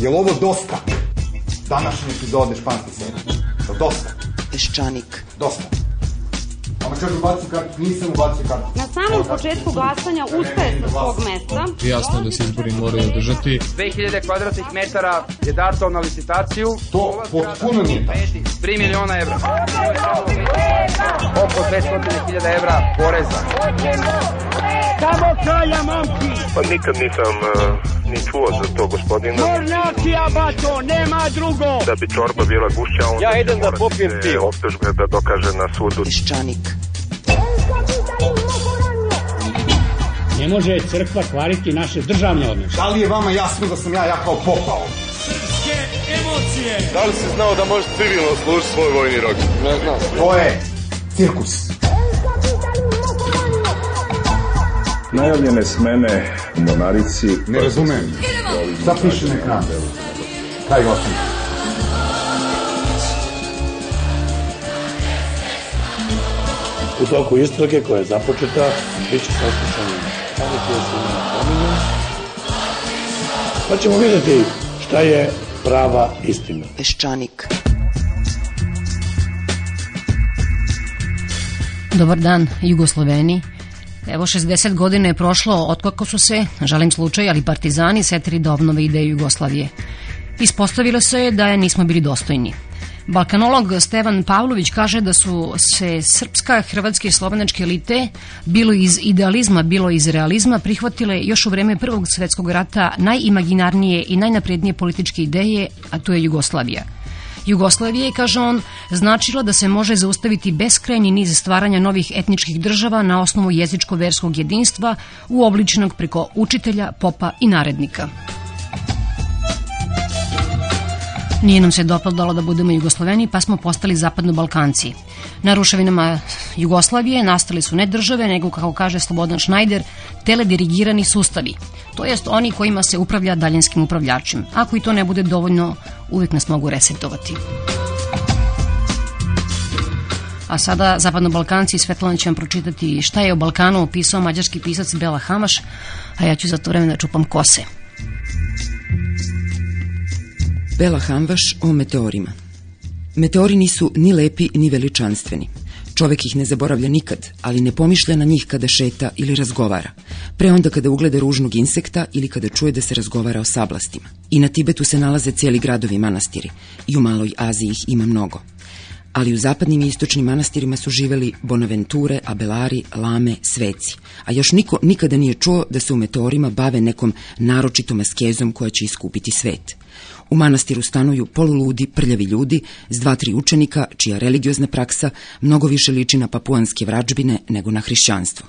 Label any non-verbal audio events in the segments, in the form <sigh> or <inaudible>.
Je ovo dosta? Današnje epizode španske serije. Je li dosta? Peščanik. Dosta. Ona kaže ubaci kartu, nisam ubacio kartu. Na samom početku glasanja ustaje sa svog mesta. Jasno da se izbori moraju održati. 2000 kvadratnih metara je dato na licitaciju. To potpuno nije tačno. 3 miliona evra. Oko 200.000 evra poreza. Samo kraja, momci! Pa nikad nisam uh, ni čuo za to, gospodine. Mornjacija, bato, nema drugo! Da bi čorba bila gušća, onda Ja idem da popijem pivo. optužbe da dokaže na sudu. Peščanik. Ne može crkva kvariti naše državne odnose. Da li je vama jasno da sam ja jakao popao? Da li si znao da možeš civilno služiti svoj vojni rok? Ne znam. To je cirkus. Najavljene smene u Monarici... Ne razumem. Šta piše na ekranu? Kaj glasam? U toku istrage koja je započeta, bit će saslušani oni koji su imali pominju. Pa ćemo vidjeti šta je prava istina. Peščanik. Dobar dan, Jugosloveni. Evo 60 godina je prošlo otkako su se, žalim slučaj, ali partizani setili da obnove ideju Jugoslavije. Ispostavilo se da je nismo bili dostojni. Balkanolog Stevan Pavlović kaže da su se srpska, hrvatske i slovenačke elite, bilo iz idealizma, bilo iz realizma, prihvatile još u vreme Prvog svetskog rata najimaginarnije i najnaprednije političke ideje, a to je Jugoslavija. Jugoslavija je, kaže on, značila da se može zaustaviti beskrajni niz stvaranja novih etničkih država na osnovu jezičko-verskog jedinstva uobličenog preko učitelja, popa i narednika. Nije nam se dopadalo da budemo Jugosloveni, pa smo postali zapadno-balkanci. Na ruševinama Jugoslavije nastali su ne države, nego, kako kaže Slobodan Schneider, teledirigirani sustavi. To jest oni kojima se upravlja daljinskim upravljačem. Ako i to ne bude dovoljno, uvijek nas mogu resetovati. A sada zapadno-balkanci Svetlana će vam pročitati šta je o Balkanu opisao mađarski pisac Bela Hamaš, a ja ću za to vreme da čupam kose. Bela Hamvaš o meteorima. Meteori nisu ni lepi ni veličanstveni. Čovek ih ne zaboravlja nikad, ali ne pomišlja na njih kada šeta ili razgovara. Pre onda kada ugleda ružnog insekta ili kada čuje da se razgovara o sablastima. I na Tibetu se nalaze cijeli gradovi manastiri. I u Maloj Aziji ih ima mnogo. Ali u zapadnim i istočnim manastirima su živeli Bonaventure, Abelari, Lame, Sveci. A još niko nikada nije čuo da se u meteorima bave nekom naročitom askezom koja će iskupiti svet. U manastiru stanuju poluludi, prljavi ljudi s dva, tri učenika, čija religiozna praksa mnogo više liči na papuanske vrađbine nego na hrišćanstvo.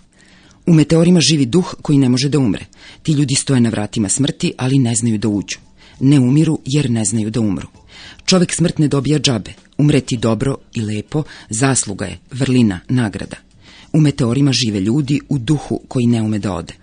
U meteorima živi duh koji ne može da umre. Ti ljudi stoje na vratima smrti, ali ne znaju da uđu. Ne umiru jer ne znaju da umru. Čovek smrt ne dobija džabe. Umreti dobro i lepo, zasluga je, vrlina, nagrada. U meteorima žive ljudi u duhu koji ne ume da ode.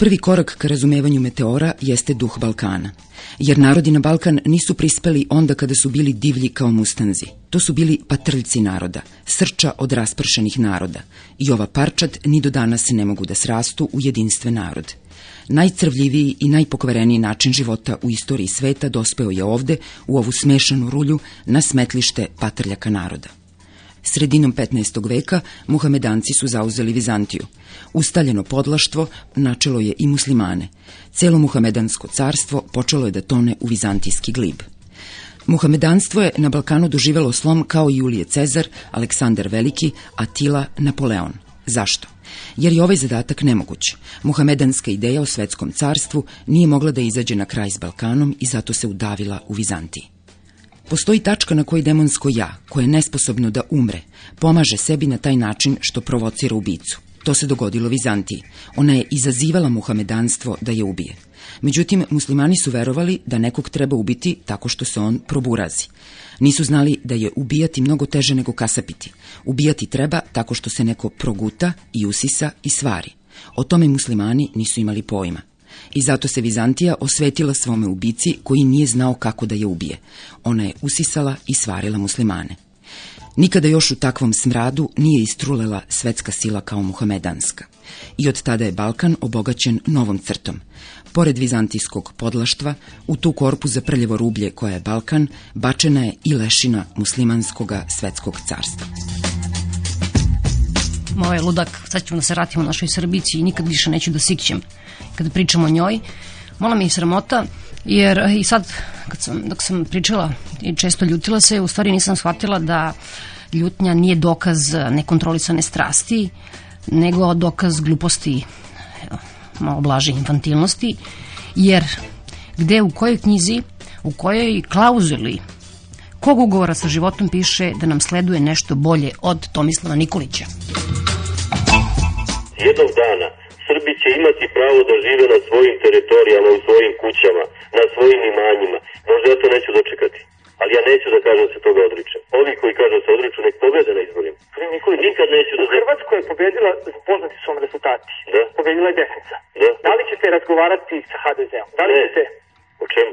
Prvi korak ka razumevanju meteora jeste duh Balkana. Jer narodi na Balkan nisu prispeli onda kada su bili divlji kao mustanzi. To su bili patrljci naroda, srča od raspršenih naroda. I ova parčad ni do danas ne mogu da srastu u jedinstven narod. Najcrvljiviji i najpokvareniji način života u istoriji sveta dospeo je ovde, u ovu smešanu rulju, na smetlište patrljaka naroda. Sredinom 15. veka muhamedanci su zauzeli Vizantiju. Ustaljeno podlaštvo načelo je i muslimane. Celo muhamedansko carstvo počelo je da tone u vizantijski glib. Muhamedanstvo je na Balkanu doživelo slom kao Julije Cezar, Aleksandar Veliki, Atila, Napoleon. Zašto? Jer je ovaj zadatak nemoguć. Muhamedanska ideja o svetskom carstvu nije mogla da izađe na kraj s Balkanom i zato se udavila u Vizantiji. Postoji tačka na kojoj demonsko ja, koje je nesposobno da umre, pomaže sebi na taj način što provocira ubicu. To se dogodilo Vizantiji. Ona je izazivala muhamedanstvo da je ubije. Međutim, muslimani su verovali da nekog treba ubiti tako što se on proburazi. Nisu znali da je ubijati mnogo teže nego kasapiti. Ubijati treba tako što se neko proguta i usisa i svari. O tome muslimani nisu imali pojma. I zato se Vizantija osvetila svome ubici koji nije znao kako da je ubije. Ona je usisala i svarila muslimane. Nikada još u takvom smradu nije istrulela svetska sila kao muhamedanska. I od tada je Balkan obogaćen novom crtom. Pored vizantijskog podlaštva, u tu korpu za prljevo rublje koja je Balkan, bačena je i lešina muslimanskoga svetskog carstva. Moj ludak, sad ćemo da se vratimo našoj Srbici i nikad više neću da sikćem kada pričamo o njoj. Mola mi je sramota, jer i sad, kad sam, dok sam pričala i često ljutila se, u stvari nisam shvatila da ljutnja nije dokaz nekontrolisane strasti, nego dokaz gluposti, malo blaže infantilnosti, jer gde u kojoj knjizi, u kojoj klauzuli kog ugovora sa životom piše da nam sleduje nešto bolje od Tomislava Nikolića. Jednog dana Srbi će imati pravo da žive na svojim teritorijama, u svojim kućama, na svojim imanjima. Možda ja to neću dočekati. Ali ja neću da kažem da se toga odričem. Ovi koji kažu da se odriču, nek pobede na izborima. Nikoli, nikad neću da... Hrvatsko je pobedila, poznati su vam rezultati. Da. Pobedila je desnica. Da. Da li ćete razgovarati sa HDZ-om? Da li Ne. ćete, O čemu?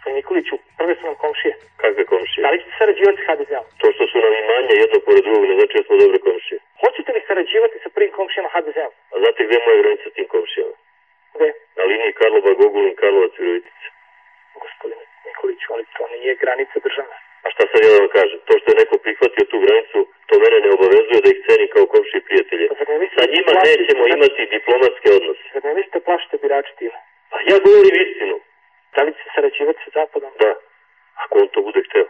Gospodin Nikoliću, prve su nam komšije. Kakve komšije? Da li ćete sarađivati sa HDZ-om? To što su nam imanja jedno pored drugog, ne znači da smo dobre komšije. Hoćete li sarađivati sa prvim komšijama HDZ-om? A znate gde je moja granica s tim komšijama? Gde? Na liniji Karlobag, Ogulin, Karlovac, Virovitica. Gospodine Nikoliću, ali to nije granica državna. A šta sad ja da vam kažem? To što je neko prihvatio tu granicu, to mene ne obavezuje da ih ceni kao komši i prijatelje. Pa Sa da njima plašite- nećemo imati diplomatske odnose. Zar ne mislite plašite birači time? A ja govorim istinu. Da li ćete sarađivati sa Zapadom? Da. Ako on to bude hteo.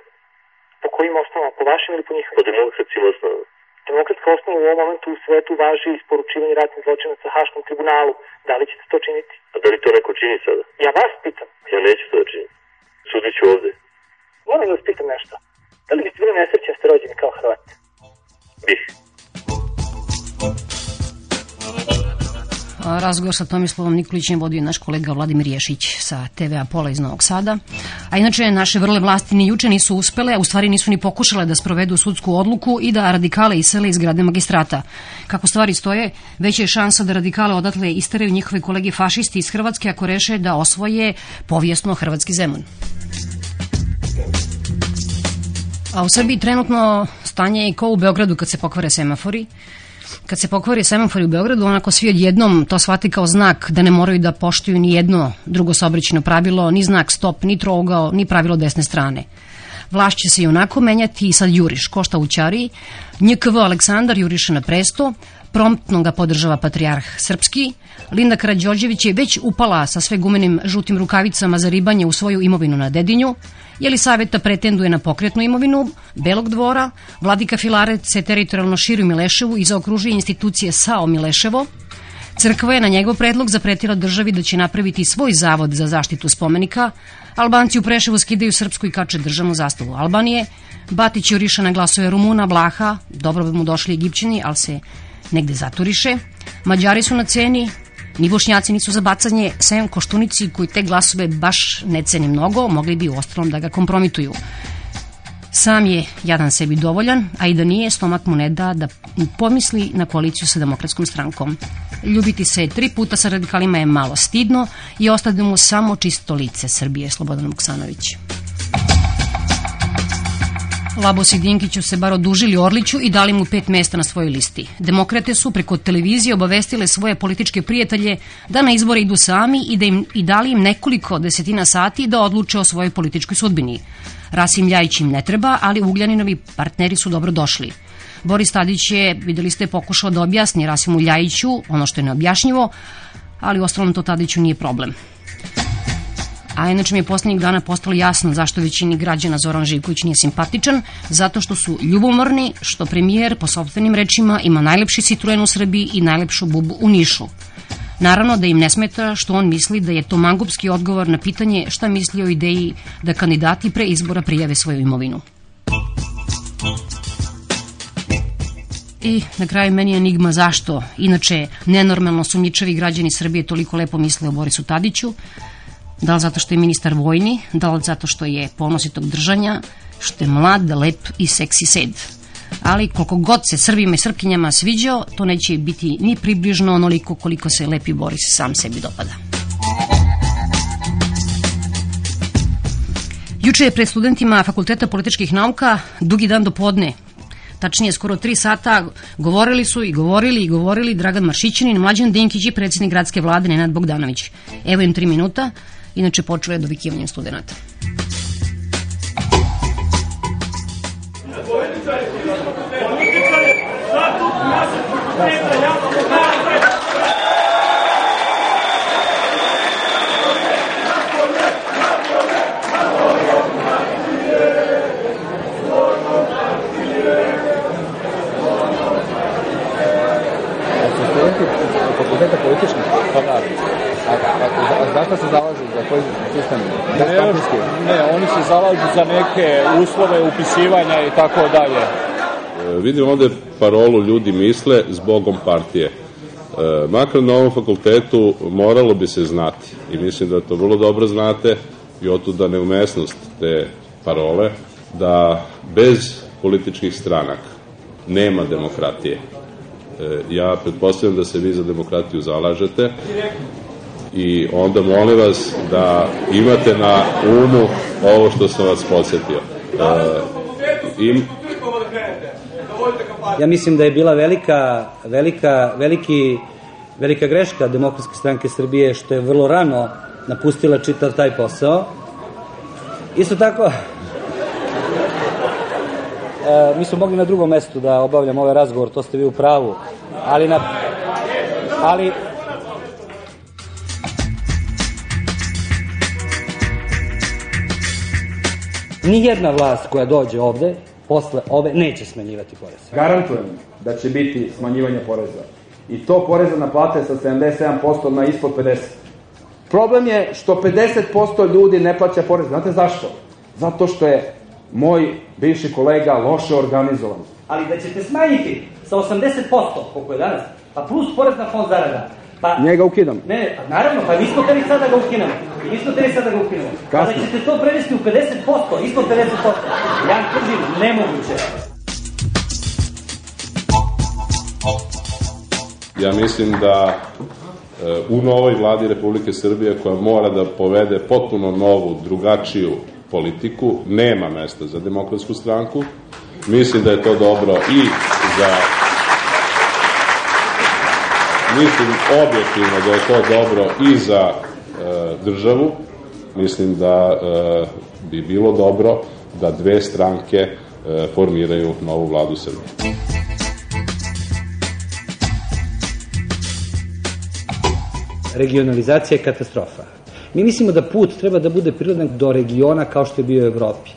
Po kojim osnovama? Po vašim ili po Po njihovim? demokratskim osnovama. Demokratska osnova u ovom momentu u svetu važi isporučivanje ratnih zločinaca Haškom tribunalu. Da li ćete to činiti? A da li to neko čini sada? Ja vas pitam. Ja neću to da činim. Razgovor sa Tomislavom Nikolićem vodio naš kolega Vladimir Ješić sa TV Apola iz Novog Sada. A inače, naše vrle vlasti ni juče nisu uspele, a u stvari nisu ni pokušale da sprovedu sudsku odluku i da radikale isele iz grade magistrata. Kako stvari stoje, veća je šansa da radikale odatle isteraju njihove kolege fašisti iz Hrvatske ako reše da osvoje povijesno hrvatski zemun. A u Srbiji trenutno stanje je kao u Beogradu kad se pokvare semafori. Kad se pokvari semafori u Beogradu, onako svi odjednom to shvati kao znak da ne moraju da poštuju ni jedno drugo saobraćajno pravilo, ni znak stop, ni trougao, ni pravilo desne strane. Vlast će se i onako menjati i sad juriš, košta u ćari. NJKV Aleksandar juriše na presto, promptno ga podržava patrijarh srpski. Linda Karađorđević je već upala sa sve gumenim žutim rukavicama za ribanje u svoju imovinu na Dedinju. Jelisaveta pretenduje na pokretnu imovinu Belog dvora. Vladika Filaret se teritorijalno širi u Mileševu i zaokružuje institucije SAO Mileševo. Crkva je na njegov predlog zapretila državi da će napraviti svoj zavod za zaštitu spomenika. Albanci u Preševu skidaju srpsku i kače državnu zastavu Albanije. Batić juriša na glasove Rumuna, Blaha, dobro bi mu došli Egipćani, ali se negde zaturiše. Mađari su na ceni, ni bošnjaci nisu za bacanje, sem koštunici koji te glasove baš ne ceni mnogo, mogli bi u ostalom da ga kompromituju. Sam je jadan sebi dovoljan, a i da nije, stomak mu ne da da pomisli na koaliciju sa demokratskom strankom. Ljubiti se tri puta sa radikalima je malo stidno i ostade mu samo čisto lice Srbije, Slobodan Vuksanović. Labos i Dinkiću se bar odužili Orliću i dali mu pet mesta na svojoj listi. Demokrate su preko televizije obavestile svoje političke prijatelje da na izbore idu sami i, da im, i dali im nekoliko desetina sati da odluče o svojoj političkoj sudbini. Rasim Ljajić im ne treba, ali Ugljaninovi partneri su dobro došli. Boris Tadić je, videli ste, pokušao da objasni Rasimu Ljajiću ono što je neobjašnjivo, ali u ostalom to Tadiću nije problem. A inače mi je poslednjih dana postalo jasno zašto većini građana Zoran Živković nije simpatičan, zato što su ljubomorni što premijer, po sobstvenim rečima, ima najlepši Citroen u Srbiji i najlepšu bubu u Nišu. Naravno da im ne smeta što on misli da je to mangupski odgovor na pitanje šta misli o ideji da kandidati pre izbora prijave svoju imovinu. I na kraju meni je enigma zašto, inače, nenormalno sumnjičavi građani Srbije toliko lepo misle o Borisu Tadiću, da li zato što je ministar vojni, da li zato što je ponositog držanja, što je mlad, lep i seksi sed. Ali koliko god se Srbima i Srpkinjama sviđao, to neće biti ni približno onoliko koliko se lepi Boris sam sebi dopada. Juče je pred studentima Fakulteta političkih nauka dugi dan do podne tačnije skoro tri sata, govorili su i govorili i govorili Dragan Maršićanin, Mlađan Dinkić i predsjednik gradske vlade Nenad Bogdanović. Evo im tri minuta, inače počeo je dovikivanjem studenta. Uslove upisivanja i tako dalje. E, vidim ovde parolu ljudi misle zbogom partije. E, makar na ovom fakultetu moralo bi se znati i mislim da to vrlo dobro znate i otuda neumesnost te parole da bez političkih stranaka nema demokratije. E, ja pretpostavljam da se vi za demokratiju zalažete i onda molim vas da imate na umu ovo što sam vas podsjetio. E, im... Ja mislim da je bila velika, velika, veliki, velika greška Demokratske stranke Srbije što je vrlo rano napustila čitav taj posao. Isto tako, e, mi smo mogli na drugom mestu da obavljamo ovaj razgovor, to ste vi u pravu, ali na ali Nijedna vlast koja dođe ovde posle ove neće smanjivati porez. Garantujem da će biti smanjivanje poreza. I to poreza na plate sa 77% na ispod 50%. Problem je što 50% ljudi ne plaća porez. Znate zašto? Zato što je moj bivši kolega loše organizovan. Ali da ćete smanjiti sa 80%, koliko je danas, pa plus porez na fond zarada, Pa, Njega ukidam. Ne, ne, pa naravno, pa nismo hteli sada ga ukinemo. I nismo hteli sada ga ukinemo. Kada ćete to prevesti u 50%, ispod 50%, ja tvrdim, nemoguće. Ja mislim da e, u novoj vladi Republike Srbije koja mora da povede potpuno novu, drugačiju politiku, nema mesta za demokratsku stranku. Mislim da je to dobro i za mislim objektivno da je to dobro i za e, državu. Mislim da e, bi bilo dobro da dve stranke e, formiraju novu vladu Srbije. Regionalizacija je katastrofa. Mi mislimo da put treba da bude prirodan do regiona kao što je bio u Evropi.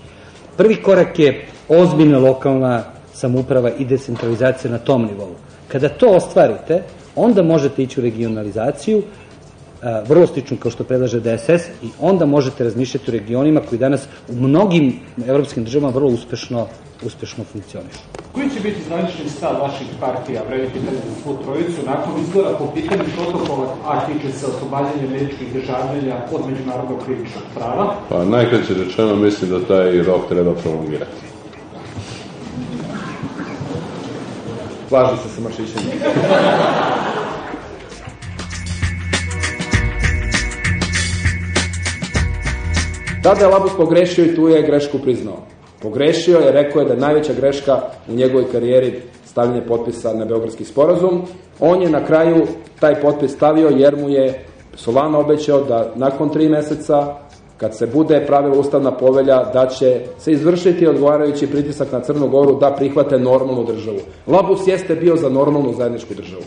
Prvi korak je ozbiljna lokalna samuprava i decentralizacija na tom nivou. Kada to ostvarite, onda možete ići u regionalizaciju, vrlo slično kao što predlaže DSS i onda možete razmišljati o regionima koji danas u mnogim evropskim državama vrlo uspešno uspešno funkcionišu. Koji će biti zvanični stav vaših partija, vredi pitanje za svu trojicu, nakon izbora po pitanju protokola, a tiče se oslobađanja američkih državljenja od međunarodnog krivičnog prava? Pa najkraće rečeno mislim da taj rok treba prolongirati. Slažem se sa Mašićem. Tada je Labus pogrešio i tu je grešku priznao. Pogrešio je, rekao je da je najveća greška u njegovoj karijeri stavljanje potpisa na Beogradski sporazum. On je na kraju taj potpis stavio jer mu je Solana obećao da nakon tri meseca kad se bude pravila ustavna povelja da će se izvršiti odgovarajući pritisak na Crnu Goru da prihvate normalnu državu. Labus jeste bio za normalnu zajedničku državu.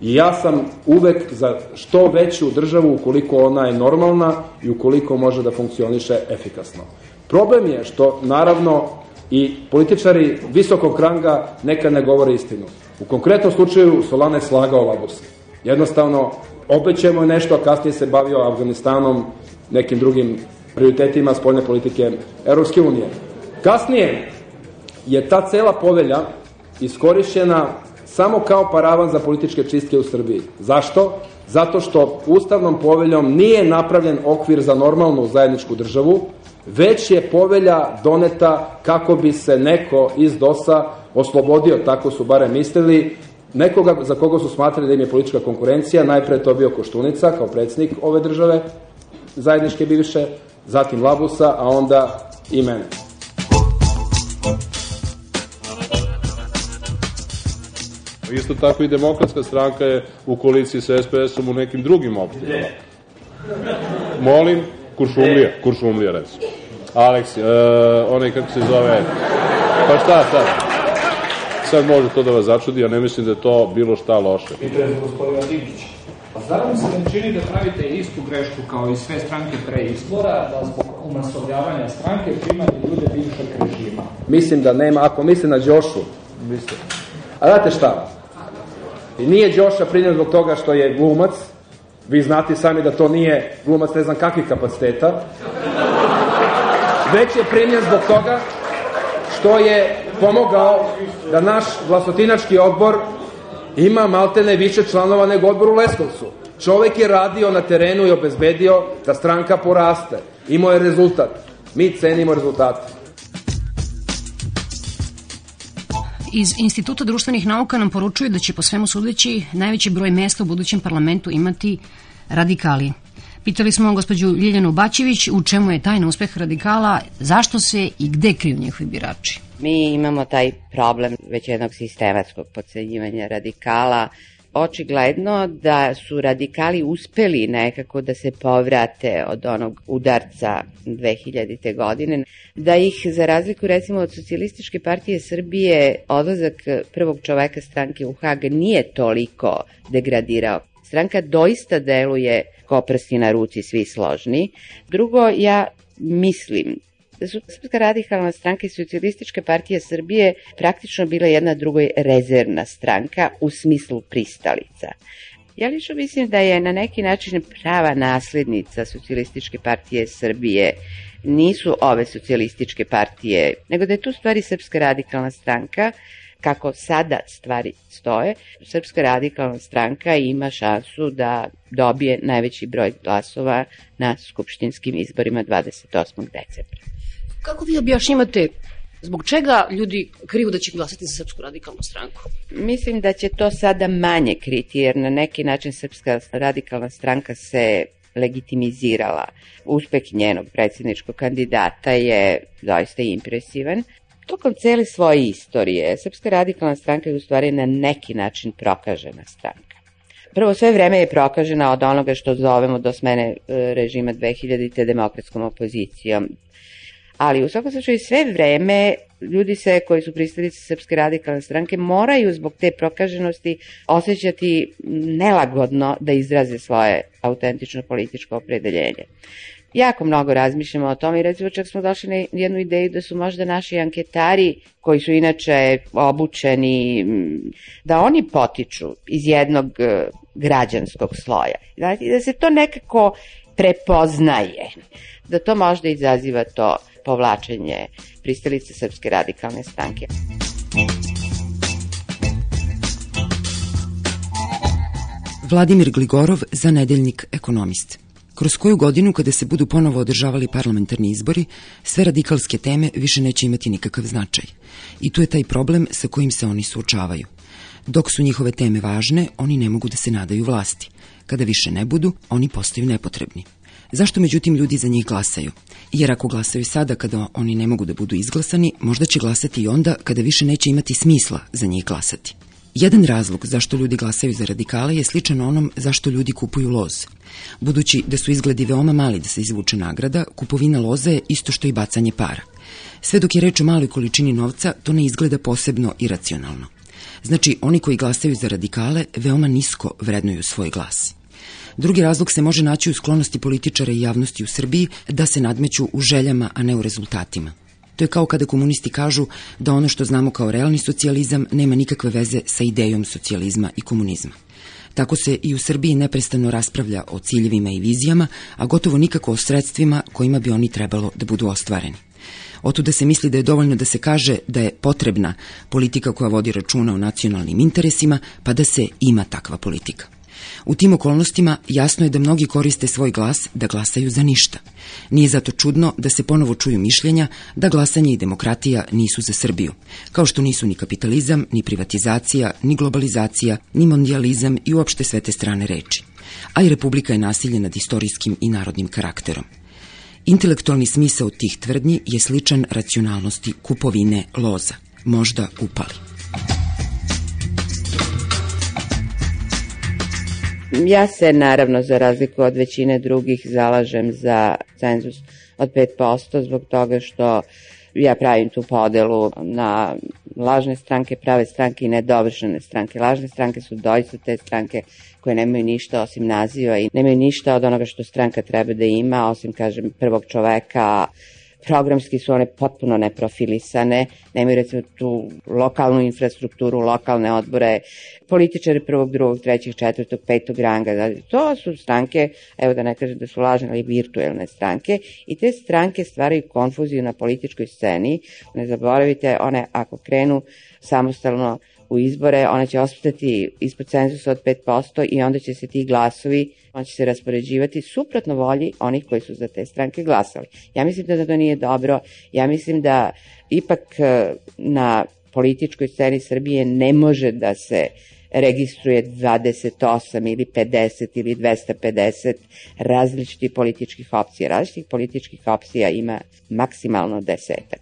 I ja sam uvek za što veću državu ukoliko ona je normalna i ukoliko može da funkcioniše efikasno. Problem je što, naravno, i političari visokog ranga neka ne govore istinu. U konkretnom slučaju Solana je slagao Labus. Jednostavno, obećajemo nešto, a kasnije se bavio Afganistanom, nekim drugim prioritetima spoljne politike Europske unije. Kasnije je ta cela povelja iskorišćena samo kao paravan za političke čistke u Srbiji. Zašto? Zato što ustavnom poveljom nije napravljen okvir za normalnu zajedničku državu, već je povelja doneta kako bi se neko iz DOS-a oslobodio, tako su bare mislili, nekoga za koga su smatrali da im je politička konkurencija, najpre to bio Koštunica kao predsednik ove države, zajedničke bivše, zatim Labusa, a onda i mene. Isto tako i demokratska stranka je u koaliciji sa SPS-om u nekim drugim opcijama. Molim, Kuršumlija, Kuršumlija recimo. Aleksi, uh, onaj kako se zove, pa šta sad? Sad može to da vas začudi, ja ne mislim da je to bilo šta loše. Pitanje za gospodina Digića. Zar vam se ne čini da pravite istu grešku kao i sve stranke pre izbora, da zbog umasovljavanja stranke primate ljude bivšeg režima? Mislim da nema, ako mislim na Đošu, mislim. A znate šta? I nije Đoša primjen zbog toga što je glumac, vi znate sami da to nije glumac ne znam kakvih kapaciteta, već je primjen zbog toga što je pomogao da naš glasotinački odbor ima maltene više članova nego odbor u Leskovcu. Čovek je radio na terenu i obezbedio da stranka poraste. Imao je rezultat. Mi cenimo rezultate. Iz Instituta društvenih nauka nam poručuju da će po svemu sudeći najveći broj mesta u budućem parlamentu imati radikali. Pitali smo gospođu Ljiljanu Baćević u čemu je tajna uspeh radikala, zašto se i gde kriju njihovi birači. Mi imamo taj problem već jednog sistematskog podcenjivanja radikala. Očigledno da su radikali uspeli nekako da se povrate od onog udarca 2000. godine, da ih za razliku recimo od socijalističke partije Srbije odlazak prvog čoveka stranke u Hag nije toliko degradirao. Stranka doista deluje ko prsti na ruci svi složni. Drugo, ja mislim Srpska radikalna stranka i Socijalistička partija Srbije praktično bila jedna drugoj rezervna stranka u smislu pristalica. Ja lično mislim da je na neki način prava naslednica Socijalističke partije Srbije nisu ove socijalističke partije, nego da je tu stvari Srpska radikalna stranka, kako sada stvari stoje, Srpska radikalna stranka ima šansu da dobije najveći broj glasova na skupštinskim izborima 28. decembra. Kako vi objašnjavate Zbog čega ljudi kriju da će glasati za Srpsku radikalnu stranku? Mislim da će to sada manje kriti, jer na neki način Srpska radikalna stranka se legitimizirala. Uspeh njenog predsjedničkog kandidata je doista impresivan. Tokom cele svoje istorije, Srpska radikalna stranka je u stvari na neki način prokažena stranka. Prvo, sve vreme je prokažena od onoga što zovemo do smene e, režima 2000. demokratskom opozicijom. Ali u svakom slučaju sve vreme ljudi se koji su pristalice Srpske radikalne stranke moraju zbog te prokaženosti osjećati nelagodno da izraze svoje autentično političko opredeljenje jako mnogo razmišljamo o tome i recimo čak smo došli na jednu ideju da su možda naši anketari koji su inače obučeni, da oni potiču iz jednog e, građanskog sloja. Znači, da se to nekako prepoznaje, da to možda izaziva to povlačenje pristalice Srpske radikalne stranke. Vladimir Gligorov za nedeljnik Ekonomist. Kroz koju godinu kada se budu ponovo održavali parlamentarni izbori, sve radikalske teme više neće imati nikakav značaj. I tu je taj problem sa kojim se oni suočavaju. Dok su njihove teme važne, oni ne mogu da se nadaju vlasti. Kada više ne budu, oni postaju nepotrebni. Zašto međutim ljudi za njih glasaju? Jer ako glasaju sada kada oni ne mogu da budu izglasani, možda će glasati i onda kada više neće imati smisla za njih glasati. Jedan razlog zašto ljudi glasaju za radikale je sličan onom zašto ljudi kupuju loz. Budući da su izgledi veoma mali da se izvuče nagrada, kupovina loza je isto što i bacanje para. Sve dok je reč o maloj količini novca, to ne izgleda posebno iracionalno. Znači, oni koji glasaju za radikale veoma nisko vrednuju svoj glas. Drugi razlog se može naći u sklonosti političara i javnosti u Srbiji da se nadmeću u željama, a ne u rezultatima. To je kao kada komunisti kažu da ono što znamo kao realni socijalizam nema nikakve veze sa idejom socijalizma i komunizma. Tako se i u Srbiji neprestano raspravlja o ciljevima i vizijama, a gotovo nikako o sredstvima kojima bi oni trebalo da budu ostvareni. Oto da se misli da je dovoljno da se kaže da je potrebna politika koja vodi računa o nacionalnim interesima, pa da se ima takva politika. U tim okolnostima jasno je da mnogi koriste svoj glas da glasaju za ništa. Nije zato čudno da se ponovo čuju mišljenja da glasanje i demokratija nisu za Srbiju, kao što nisu ni kapitalizam, ni privatizacija, ni globalizacija, ni mondializam i uopšte sve te strane reči. A i Republika je nasilje nad istorijskim i narodnim karakterom. Intelektualni smisao tih tvrdnji je sličan racionalnosti kupovine loza, možda upali. Ja se naravno za razliku od većine drugih zalažem za cenzus od 5% zbog toga što ja pravim tu podelu na lažne stranke, prave stranke i nedovršene stranke. Lažne stranke su doista te stranke koje nemaju ništa osim naziva i nemaju ništa od onoga što stranka treba da ima, osim, kažem, prvog čoveka, programski su one potpuno neprofilisane, nemaju recimo tu lokalnu infrastrukturu, lokalne odbore, političari prvog, drugog, trećeg, četvrtog, petog ranga. Znači, to su stranke, evo da ne kažem da su lažne, ali virtuelne stranke i te stranke stvaraju konfuziju na političkoj sceni. Ne zaboravite, one ako krenu samostalno u izbore, ona će ostati ispod cenzusa od 5% i onda će se ti glasovi, on će se raspoređivati suprotno volji onih koji su za te stranke glasali. Ja mislim da to nije dobro, ja mislim da ipak e, na političkoj sceni Srbije ne može da se registruje 28 ili 50 ili 250 različitih političkih opcija. Različitih političkih opcija ima maksimalno desetak.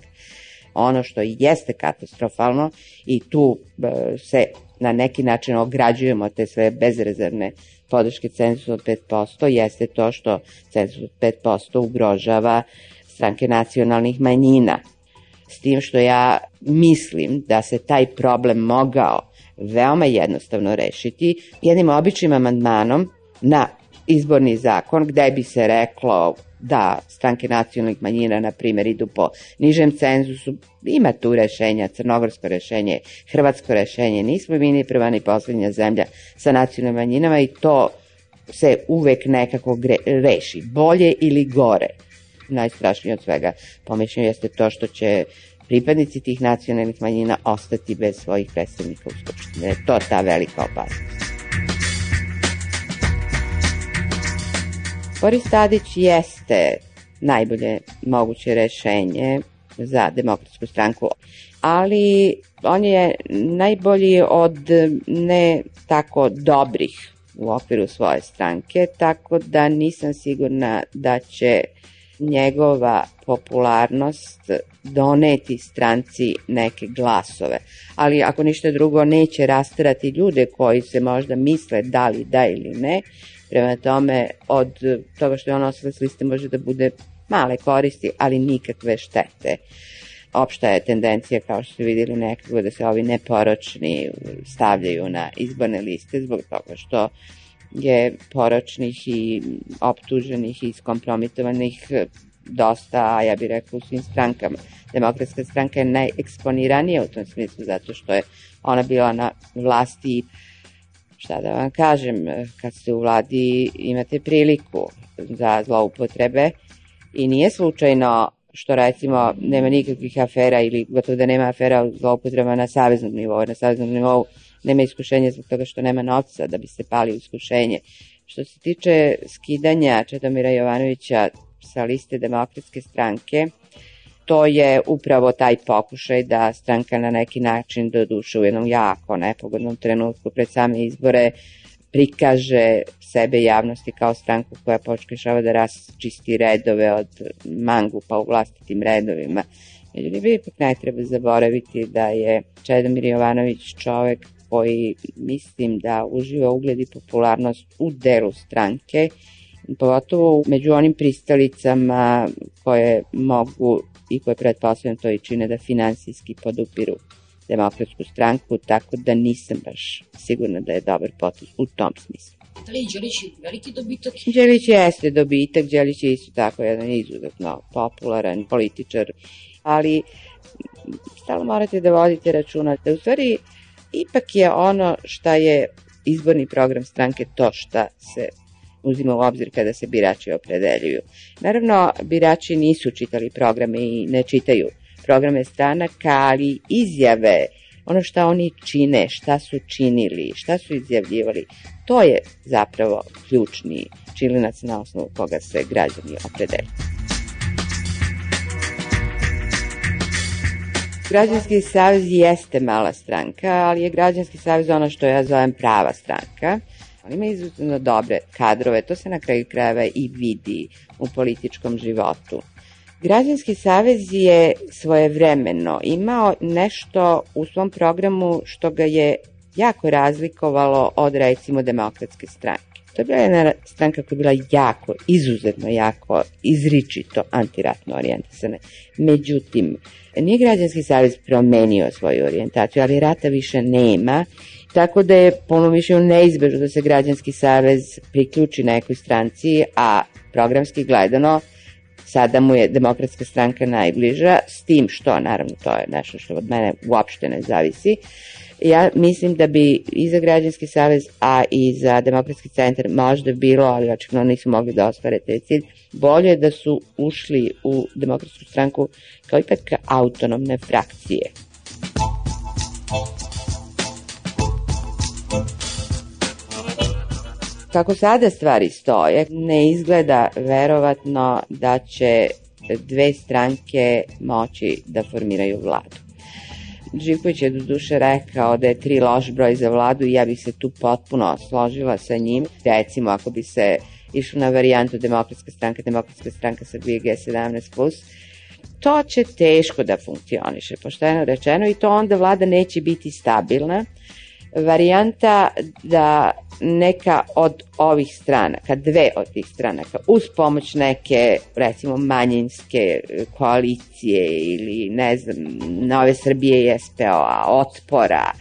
Ono što jeste katastrofalno i tu e, se na neki način ograđujemo te sve bezrezervne podrške cenzusa od 5%, jeste to što cenzus od 5% ugrožava stranke nacionalnih manjina. S tim što ja mislim da se taj problem mogao veoma jednostavno rešiti jednim običnim amandmanom na izborni zakon gde bi se reklo da stranke nacionalnih manjina, na primjer, idu po nižem cenzusu, ima tu rešenja, crnogorsko rešenje, hrvatsko rešenje, nismo mi ni prva ni poslednja zemlja sa nacionalnim manjinama i to se uvek nekako gre, reši, bolje ili gore. Najstrašnije od svega pomišljenju jeste to što će pripadnici tih nacionalnih manjina ostati bez svojih predstavnika u Skupštini. To je ta velika opasnost. Boris Tadić jeste najbolje moguće rešenje za demokratsku stranku, ali on je najbolji od ne tako dobrih u okviru svoje stranke, tako da nisam sigurna da će njegova popularnost doneti stranci neke glasove. Ali ako ništa drugo neće rasterati ljude koji se možda misle da li da ili ne, Prema tome, od toga što je on nosilac liste može da bude male koristi, ali nikakve štete. Opšta je tendencija, kao što ste videli nekako, da se ovi neporočni stavljaju na izborne liste zbog toga što je poročnih i optuženih i skompromitovanih dosta, ja bih rekao u svim strankama. Demokratska stranka je najeksponiranija u tom smislu zato što je ona bila na vlasti šta da vam kažem, kad ste u vladi imate priliku za zloupotrebe i nije slučajno što recimo nema nikakvih afera ili gotovo da nema afera u zloupotreba na saveznom nivou. Na saveznom nivou nema iskušenja zbog toga što nema novca da bi se pali u iskušenje. Što se tiče skidanja Čedomira Jovanovića sa liste demokratske stranke, to je upravo taj pokušaj da stranka na neki način do duše u jednom jako nepogodnom trenutku pred same izbore prikaže sebe javnosti kao stranku koja pokušava da rasčisti redove od mangupa u vlastitim redovima. Međutim, ipak ne treba zaboraviti da je Čedomir Jovanović čovek koji mislim da uživa ugled i popularnost u delu stranke, pogotovo među onim pristalicama koje mogu i koje pretpostavljam to i čine da finansijski podupiru demokratsku stranku, tako da nisam baš sigurna da je dobar potez u tom smislu. Da li je Đelić veliki dobitak? Đelić jeste dobitak, Đelić je isto tako jedan izuzetno popularan političar, ali stalo morate da vodite računa da u stvari ipak je ono šta je izborni program stranke to šta se uzima u obzir kada se birači opredeljuju. Naravno, birači nisu čitali programe i ne čitaju programe stranaka, ali izjave, ono šta oni čine, šta su činili, šta su izjavljivali, to je zapravo ključni čilinac na osnovu koga se građani opredeljuju. Građanski savez jeste mala stranka, ali je Građanski savez ono što ja zovem prava stranka ali ima izuzetno dobre kadrove, to se na kraju krajeva i vidi u političkom životu. Građanski savez je svojevremeno imao nešto u svom programu što ga je jako razlikovalo od recimo demokratske stranke. To je bila jedna stranka koja je bila jako, izuzetno jako, izričito antiratno orijentisana. Međutim, nije građanski savez promenio svoju orijentaciju, ali rata više nema, tako da je po mišljenju neizbežno da se građanski savez priključi nekoj stranci, a programski gledano sada mu je demokratska stranka najbliža, s tim što, naravno, to je nešto što od mene uopšte ne zavisi, ja mislim da bi i za građanski savez, a i za demokratski centar možda bilo, ali očekno nisu mogli da ostvare taj cilj, bolje da su ušli u demokratsku stranku kao ipak autonomne frakcije. Kako sada stvari stoje, ne izgleda verovatno da će dve stranke moći da formiraju vladu. Živković je do duše rekao da je tri loš broj za vladu i ja bih se tu potpuno složila sa njim. Recimo, ako bi se išlo na varijantu demokratska stranka, demokratska stranka Srbije G17+, to će teško da funkcioniše, pošteno rečeno, i to onda vlada neće biti stabilna. Varijanta da neka od ovih stranaka, dve od tih stranaka, uz pomoć neke, recimo, manjinske koalicije ili, ne znam, Nove Srbije i SPO-a, otpora,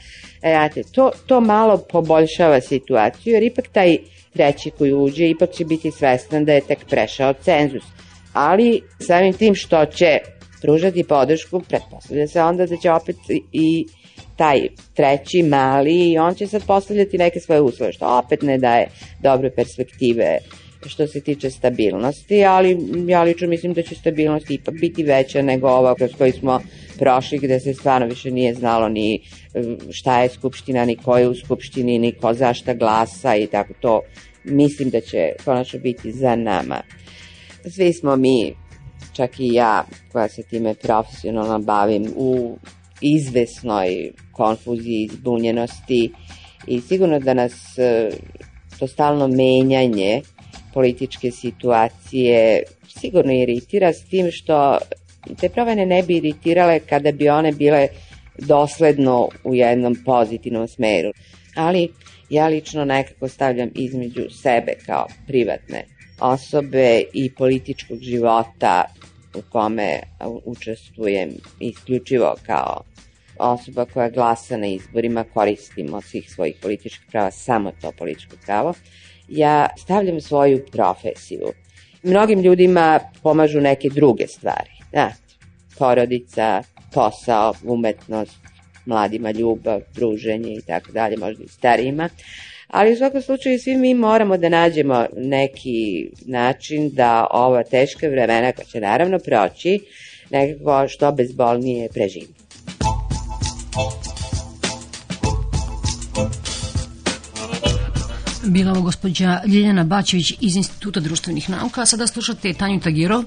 Znate, to, to malo poboljšava situaciju, jer ipak taj treći koji uđe, ipak će biti svestan da je tek prešao cenzus. Ali samim tim što će pružati podršku, pretpostavlja se onda da će opet i taj treći mali i on će sad postavljati neke svoje uslove, što opet ne daje dobre perspektive što se tiče stabilnosti, ali ja lično mislim da će stabilnost ipak biti veća nego ova kroz koju smo prošli gde se stvarno više nije znalo ni šta je skupština, ni ko je u skupštini, ni ko za šta glasa i tako to mislim da će konačno biti za nama. Svi smo mi, čak i ja koja se time profesionalno bavim, u izvesnoj konfuziji, izbunjenosti i sigurno da nas e, to stalno menjanje političke situacije sigurno iritira s tim što te promene ne bi iritirale kada bi one bile dosledno u jednom pozitivnom smeru. Ali ja lično nekako stavljam između sebe kao privatne osobe i političkog života u kome učestvujem isključivo kao osoba koja glasa na izborima, koristim od svih svojih političkih prava samo to političko pravo, ja stavljam svoju profesiju. Mnogim ljudima pomažu neke druge stvari. Znate, porodica, posao, umetnost, mladima ljubav, druženje i tako dalje, možda i starijima. Ali u svakom slučaju svi mi moramo da nađemo neki način da ova teška vremena koja će naravno proći nekako što bezbolnije preživimo. Bila ovo gospođa Ljiljana Baćević iz Instituta društvenih nauka, a sada slušate Tanju Tagirov,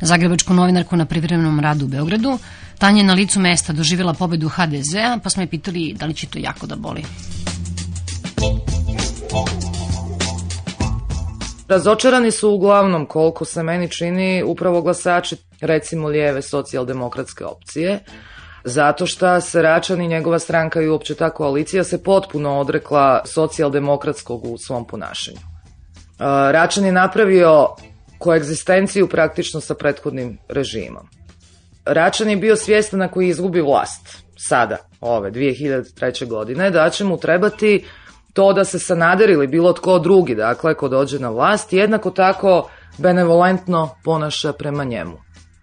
zagrebačku novinarku na privremenom radu u Beogradu. Tanja je na licu mesta doživjela pobedu HDZ-a, pa smo je pitali da li će to jako da boli. Razočarani su uglavnom, koliko se meni čini, upravo glasači, recimo lijeve socijaldemokratske opcije, zato što se Račan i njegova stranka i uopće ta koalicija se potpuno odrekla socijaldemokratskog u svom ponašanju. Račan je napravio koegzistenciju praktično sa prethodnim režimom. Račan je bio svjestan ako izgubi vlast, sada, ove 2003. godine, da će mu trebati to da se Sanader ili bilo tko drugi, dakle, ko dođe na vlast, jednako tako benevolentno ponaša prema njemu.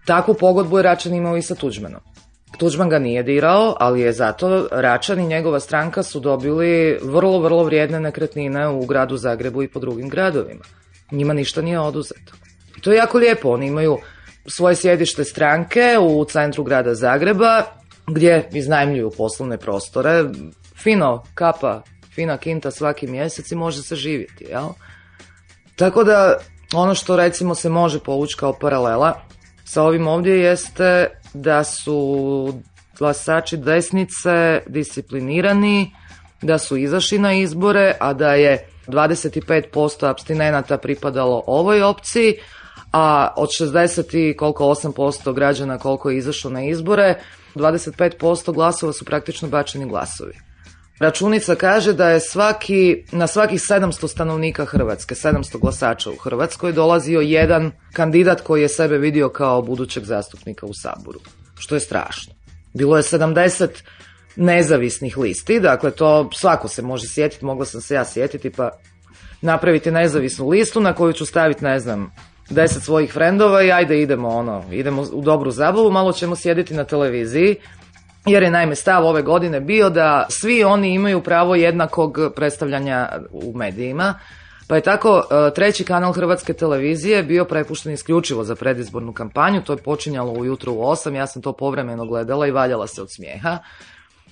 Takvu pogodbu je Račan imao i sa Tuđmanom. Tuđman ga nije dirao, ali je zato Račan i njegova stranka su dobili vrlo, vrlo vrijedne nekretnine u gradu Zagrebu i po drugim gradovima. Njima ništa nije oduzeto. I to je jako lijepo, oni imaju svoje sjedište stranke u centru grada Zagreba, gdje iznajmljuju poslovne prostore, fino kapa, fina kinta svaki mjesec i može se živjeti, jel? Tako da ono što recimo se može povući kao paralela sa ovim ovdje jeste da su glasači desnice disciplinirani, da su izašli na izbore, a da je 25% abstinenata pripadalo ovoj opciji, a od 60 i koliko 8% građana koliko je izašlo na izbore, 25% glasova su praktično bačeni glasovi. Računica kaže da je svaki, na svakih 700 stanovnika Hrvatske, 700 glasača u Hrvatskoj, dolazio jedan kandidat koji je sebe vidio kao budućeg zastupnika u Saboru, što je strašno. Bilo je 70 nezavisnih listi, dakle to svako se može sjetiti, mogla sam se ja sjetiti, pa napraviti nezavisnu listu na koju ću staviti, ne znam, deset svojih frendova i ajde idemo ono, idemo u dobru zabavu, malo ćemo sjediti na televiziji, jer je naime stav ove godine bio da svi oni imaju pravo jednakog predstavljanja u medijima, pa je tako e, treći kanal Hrvatske televizije bio prepušten isključivo za predizbornu kampanju, to je počinjalo ujutro u 8, ja sam to povremeno gledala i valjala se od smijeha.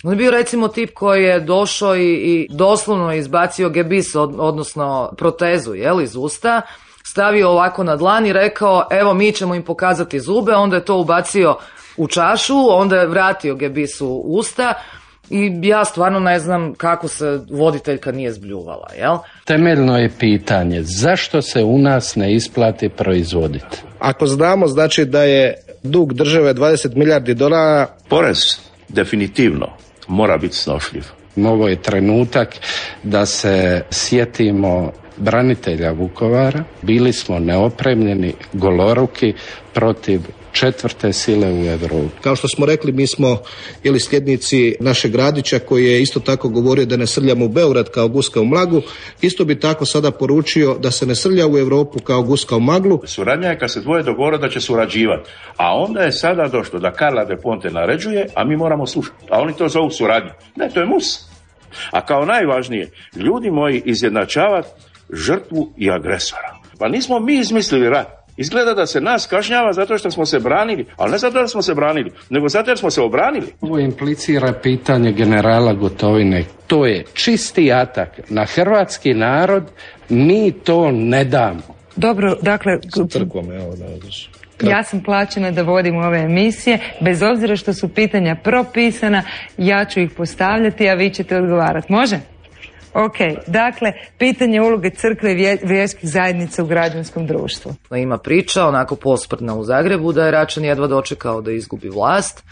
On je bio recimo tip koji je došao i, i doslovno izbacio gebis, od, odnosno protezu jel, iz usta, stavio ovako na dlan i rekao evo mi ćemo im pokazati zube, onda je to ubacio u čašu, onda je vratio gebis u usta i ja stvarno ne znam kako se voditeljka nije zbljuvala, jel? Temeljno je pitanje zašto se u nas ne isplati proizvoditi? Ako znamo znači da je dug države 20 milijardi dolara... Porez definitivno mora biti snošljiv. Ovo je trenutak da se sjetimo branitelja Vukovara. Bili smo neopremljeni, goloruki protiv četvrte sile u Europi. Kao što smo rekli, mi smo ili sljednici našeg Radića koji je isto tako govorio da ne srljamo u Beograd kao guska u mlagu. Isto bi tako sada poručio da se ne srlja u Europu kao guska u maglu. Suradnja je kad se dvoje dogovore da će surađivati. A onda je sada došlo da Karla de Ponte naređuje, a mi moramo slušati. A oni to zovu suradnju. Ne, to je mus. A kao najvažnije, ljudi moji izjednačavati žrtvu i agresora. Pa nismo mi izmislili rat. Izgleda da se nas kažnjava zato što smo se branili, ali ne zato da smo se branili, nego zato jer smo se obranili. Ovo implicira pitanje generala Gotovine. To je čisti atak na hrvatski narod, mi to ne damo. Dobro, dakle... Crkvom, evo da Ja sam plaćena da vodim ove emisije, bez obzira što su pitanja propisana, ja ću ih postavljati, a vi ćete odgovarati. Može? Ok, dakle, pitanje uloge crkve i vjerskih zajednica u građanskom društvu. Ima priča, onako posprdna u Zagrebu, da je Račan jedva dočekao da izgubi vlast.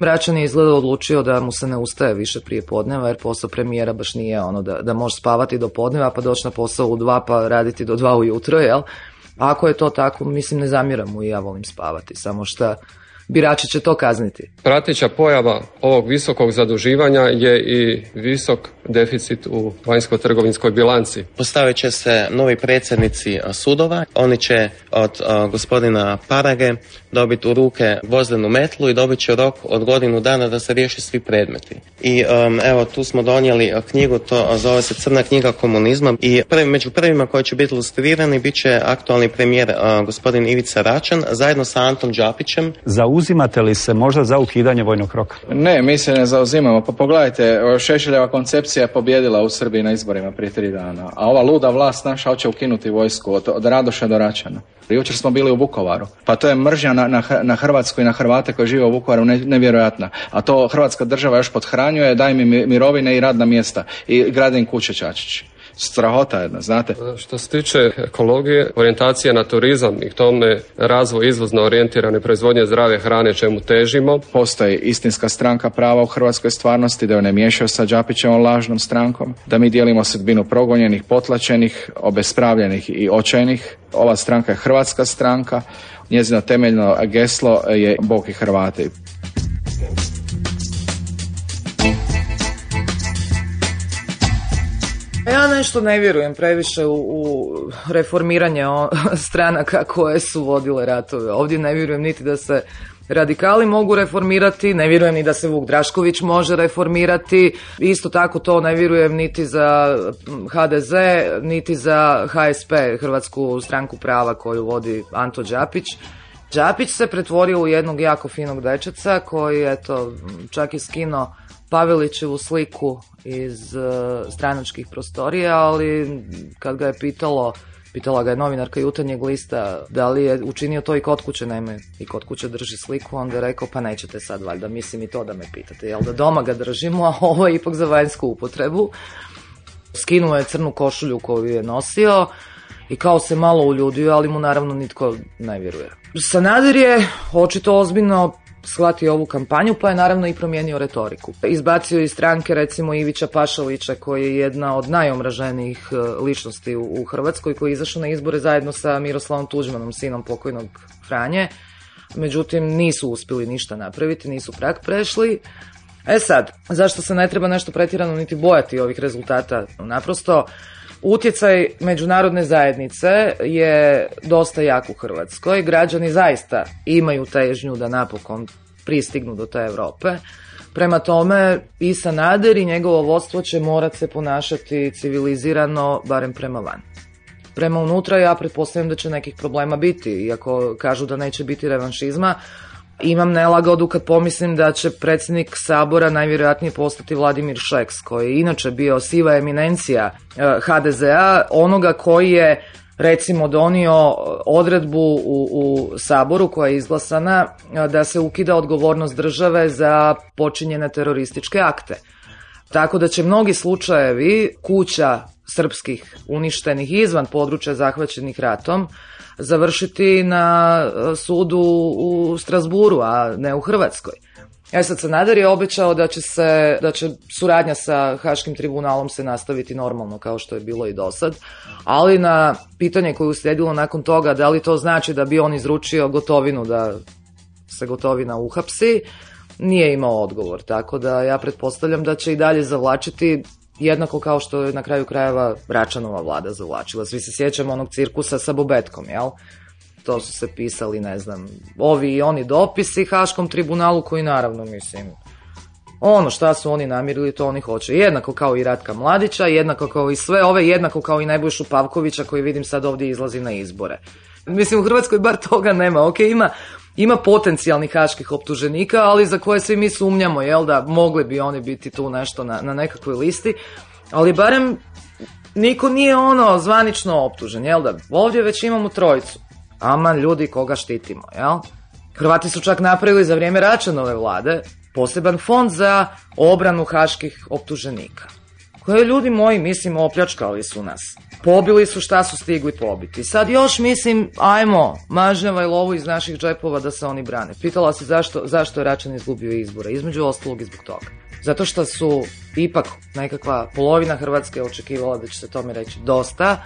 Račan je izgleda odlučio da mu se ne ustaje više prije podneva, jer posao premijera baš nije ono da, da može spavati do podneva, pa doći na posao u dva, pa raditi do dva ujutro, jel? Ako je to tako, mislim, ne zamjeram mu i ja volim spavati, samo što birači će to kazniti. Prateća pojava ovog visokog zaduživanja je i visok deficit u vanjsko-trgovinskoj bilanci. Postavit će se novi predsjednici sudova. Oni će od gospodina Parage dobiti u ruke vozdenu metlu i dobit će rok od godinu dana da se riješi svi predmeti. I evo tu smo donijeli knjigu, to zove se Crna knjiga komunizma i prvi, među prvima koji će biti ilustrirani bit će aktualni premijer gospodin Ivica Račan zajedno sa Antom Đapićem. Zauzimate li se možda za ukidanje vojnog roka? Ne, mi se ne zauzimamo. Pa pogledajte, Šešeljeva koncepcija je pobjedila u Srbiji na izborima prije tri dana, a ova luda vlast naša hoće ukinuti vojsku od, od Radoša do Račana. Jučer smo bili u Vukovaru, pa to je mržnja na, na, na Hrvatsku i na Hrvate koji žive u Vukovaru ne, nevjerojatna. A to Hrvatska država još podhranjuje, daje mi mirovine i radna mjesta i grade im kuće Čačić strahota jedna, znate. Što se tiče ekologije, orijentacija na turizam i tome razvoj izvozno orijentirane proizvodnje zdrave hrane čemu težimo. Postoji istinska stranka prava u hrvatskoj stvarnosti, da ju ne miješaju sa Đapićevom lažnom strankom, da mi dijelimo sudbinu progonjenih, potlačenih, obespravljenih i očajnih. Ova stranka je hrvatska stranka, njezino temeljno geslo je Bog i Hrvati. Ja nešto ne vjerujem previše u, u reformiranje <laughs> stranaka koje su vodile ratove. Ovdje ne vjerujem niti da se radikali mogu reformirati, ne vjerujem ni da se Vuk Drašković može reformirati, isto tako to ne vjerujem niti za HDZ, niti za HSP, Hrvatsku stranku prava koju vodi Anto Đapić. Đapić se pretvorio u jednog jako finog dečaca koji eto čak i skino Pavelićevu sliku iz uh, stranačkih prostorija, ali kad ga je pitalo Pitala ga je novinarka jutarnjeg lista da li je učinio to i kod kuće, naime i kod kuće drži sliku, onda je rekao pa nećete sad valjda, mislim i to da me pitate, jel da doma ga držimo, a ovo je ipak za vanjsku upotrebu. Skinuo je crnu košulju koju je nosio i kao se malo uljudio, ali mu naravno nitko ne vjeruje. Sanader je očito ozbiljno shvatio ovu kampanju, pa je naravno i promijenio retoriku. Izbacio iz stranke recimo Ivića Pašalića, koji je jedna od najomraženijih e, ličnosti u, Hrvatskoj, koji je izašao na izbore zajedno sa Miroslavom Tuđmanom, sinom pokojnog Franje. Međutim, nisu uspjeli ništa napraviti, nisu prak prešli. E sad, zašto se ne treba nešto pretjerano niti bojati ovih rezultata? Naprosto, Utjecaj međunarodne zajednice je dosta jak u Hrvatskoj. Građani zaista imaju težnju da napokon pristignu do te Europe. Prema tome i Sanader i njegovo vodstvo će morati se ponašati civilizirano, barem prema van. Prema unutra ja pretpostavljam da će nekih problema biti, iako kažu da neće biti revanšizma, imam nelagodu kad pomislim da će predsjednik Sabora najvjerojatnije postati Vladimir Šeks, koji je inače bio siva eminencija eh, HDZ-a, onoga koji je recimo donio odredbu u, u Saboru koja je izglasana eh, da se ukida odgovornost države za počinjene terorističke akte. Tako da će mnogi slučajevi kuća srpskih uništenih izvan područja zahvaćenih ratom završiti na e, sudu u Strasburu, a ne u Hrvatskoj. E sad, Sanader je obećao da će, se, da će suradnja sa Haškim tribunalom se nastaviti normalno kao što je bilo i do sad, ali na pitanje koje je uslijedilo nakon toga da li to znači da bi on izručio gotovinu da se gotovina uhapsi, nije imao odgovor, tako da ja pretpostavljam da će i dalje zavlačiti jednako kao što je na kraju krajeva Račanova vlada zavlačila. Svi se sjećamo onog cirkusa sa Bobetkom, jel? To su se pisali, ne znam, ovi i oni dopisi Haškom tribunalu koji naravno, mislim, ono šta su oni namirili, to oni hoće. Jednako kao i Ratka Mladića, jednako kao i sve ove, jednako kao i Najbojšu Pavkovića koji vidim sad ovdje izlazi na izbore. Mislim, u Hrvatskoj bar toga nema. Ok, ima ima potencijalnih haških optuženika, ali za koje svi mi sumnjamo, jel da mogli bi oni biti tu nešto na, na nekakvoj listi, ali barem niko nije ono zvanično optužen, jel da? Ovdje već imamo trojicu. Aman ljudi koga štitimo, jel? Hrvati su čak napravili za vrijeme Račanove vlade poseban fond za obranu haških optuženika. Koje ljudi moji, mislim, opljačkali su nas pobili su šta su stigli pobiti. Sad još mislim, ajmo, mažnjava i lovu iz naših džepova da se oni brane. Pitala se zašto, zašto je Račan izgubio izbore, između ostalog i zbog toga. Zato što su ipak nekakva polovina Hrvatske očekivala da će se tome reći dosta,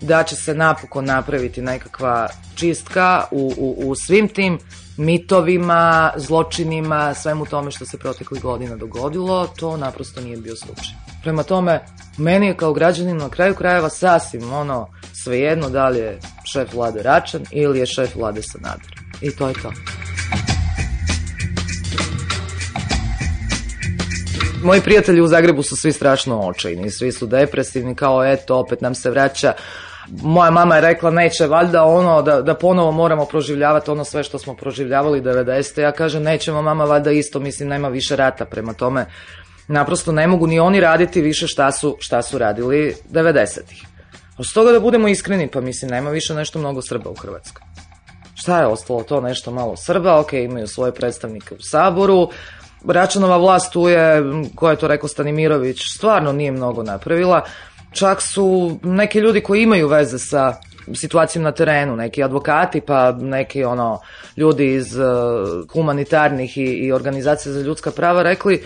da će se napokon napraviti nekakva čistka u, u, u svim tim mitovima, zločinima, svemu tome što se proteklih godina dogodilo, to naprosto nije bio slučaj. Prema tome, meni je kao građaninu na kraju krajeva sasvim ono svejedno da li je šef vlade Račan ili je šef vlade Sanader. I to je to. Moji prijatelji u Zagrebu su svi strašno očajni, svi su depresivni, kao eto, opet nam se vraća moja mama je rekla neće valjda ono da, da ponovo moramo proživljavati ono sve što smo proživljavali 90. Ja kažem nećemo mama valjda isto, mislim nema više rata prema tome naprosto ne mogu ni oni raditi više šta su, šta su radili 90-ih. A s toga da budemo iskreni, pa mislim, nema više nešto mnogo Srba u Hrvatskoj. Šta je ostalo to nešto malo Srba, ok, imaju svoje predstavnike u Saboru, Račanova vlast tu je, ko je to rekao Stanimirović, stvarno nije mnogo napravila. Čak su neki ljudi koji imaju veze sa situacijom na terenu, neki advokati, pa neki ono ljudi iz uh, humanitarnih i, i organizacija za ljudska prava rekli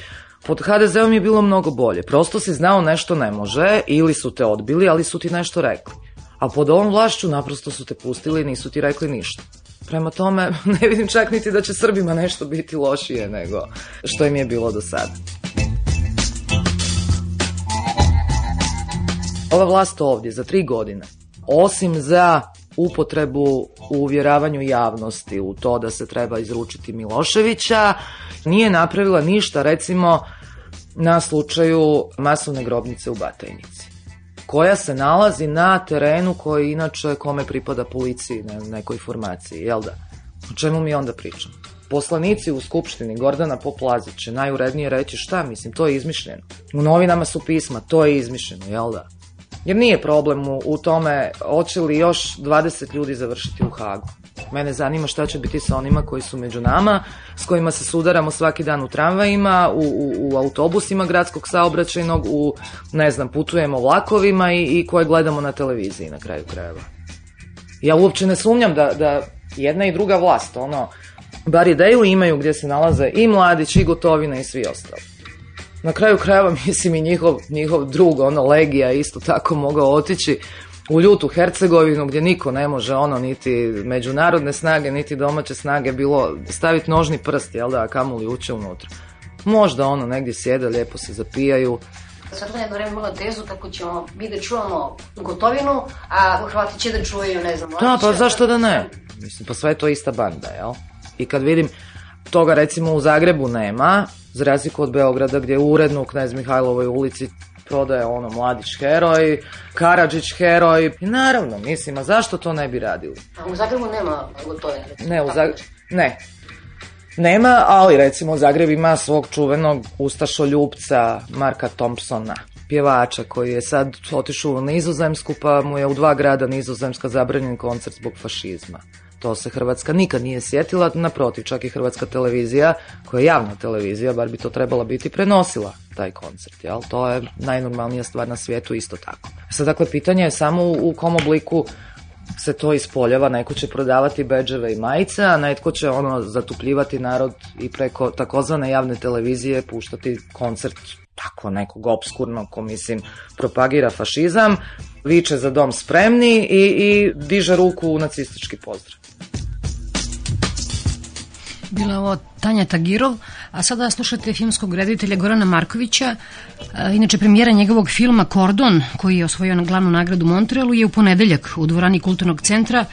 pod HDZ-om je bilo mnogo bolje. Prosto si znao nešto ne može ili su te odbili, ali su ti nešto rekli. A pod ovom vlašću naprosto su te pustili i nisu ti rekli ništa. Prema tome, <laughs> ne vidim čak niti da će Srbima nešto biti lošije nego što im je bilo do sada. Ova vlast ovdje za tri godine, osim za upotrebu u uvjeravanju javnosti u to da se treba izručiti Miloševića, nije napravila ništa recimo na slučaju masovne grobnice u Batajnici koja se nalazi na terenu koji inače kome pripada policiji na nekoj formaciji, jel da? O čemu mi onda pričamo? Poslanici u Skupštini Gordana Poplazić će najurednije reći šta, mislim, to je izmišljeno. U novinama su pisma, to je izmišljeno, jel da? Jer nije problem u, u tome hoće li još 20 ljudi završiti u Hagu. Mene zanima šta će biti sa onima koji su među nama, s kojima se sudaramo svaki dan u tramvajima, u, u, u autobusima gradskog saobraćajnog, u, ne znam, putujemo vlakovima i, i koje gledamo na televiziji na kraju krajeva. Ja uopće ne sumnjam da, da jedna i druga vlast, ono, bar ideju imaju gdje se nalaze i Mladić i Gotovina i svi ostali. Na kraju krajeva <laughs> mislim i njihov, njihov drug, ono Legija isto tako mogao otići u ljutu Hercegovinu gdje niko ne može ono niti međunarodne snage niti domaće snage bilo staviti nožni prst, jel da, kamoli uče unutra. Možda ono negdje sjede, lijepo se zapijaju, Svetlana jedno vreme imala tezu tako ćemo mi da čuvamo gotovinu, a Hrvati će da čuvaju, ne znam, Da, pa zašto da ne? Mislim, pa sve je to ista banda, jel? I kad vidim toga recimo u Zagrebu nema, za razliku od Beograda gdje je uredno u Knez Mihajlovoj ulici prodaje ono Mladić heroj, Karadžić heroj. I naravno, mislim, a zašto to ne bi radili? A u Zagrebu nema gotovine. Ne, u Zagrebu, ne. Nema, ali recimo Zagreb ima svog čuvenog ustašoljupca Marka Thompsona, pjevača koji je sad otišao u Nizozemsku pa mu je u dva grada Nizozemska zabranjen koncert zbog fašizma. To se Hrvatska nikad nije sjetila, naprotiv, čak i Hrvatska televizija, koja je javna televizija, bar bi to trebala biti, prenosila taj koncert, jel? To je najnormalnija stvar na svijetu isto tako. Sad, dakle, pitanje je samo u, u kom obliku se to ispoljava, neko će prodavati beđeve i majice, a netko će ono zatupljivati narod i preko takozvane javne televizije puštati koncert tako nekog obskurnog ko mislim propagira fašizam, viče za dom spremni i, i diže ruku u nacistički pozdrav. Bila ovo Tanja Tagirov, a sada slušate filmskog reditelja Gorana Markovića. E, Inače, premijera njegovog filma Kordon, koji je osvojio na glavnu nagradu Montrealu, je u ponedeljak u dvorani Kulturnog centra,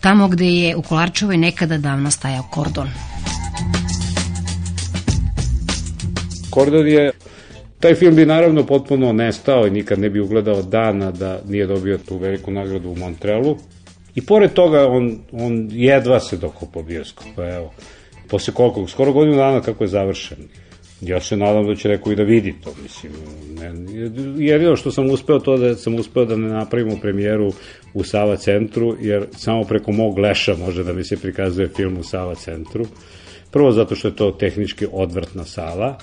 tamo gde je u Kolarčevoj nekada davno stajao Kordon. Kordon je Taj film bi naravno potpuno nestao i nikad ne bi ugledao dana da nije dobio tu veliku nagradu u Montrealu. I pored toga on, on jedva se dokopao bioskopa, evo. Posle koliko, skoro godinu dana kako je završen. Ja se nadam da će neko i da vidi to, mislim. Ne, jedino što sam uspeo to da sam uspeo da ne napravimo premijeru u Sava centru, jer samo preko mog leša može da mi se prikazuje film u Sava centru. Prvo zato što je to tehnički odvrtna sala,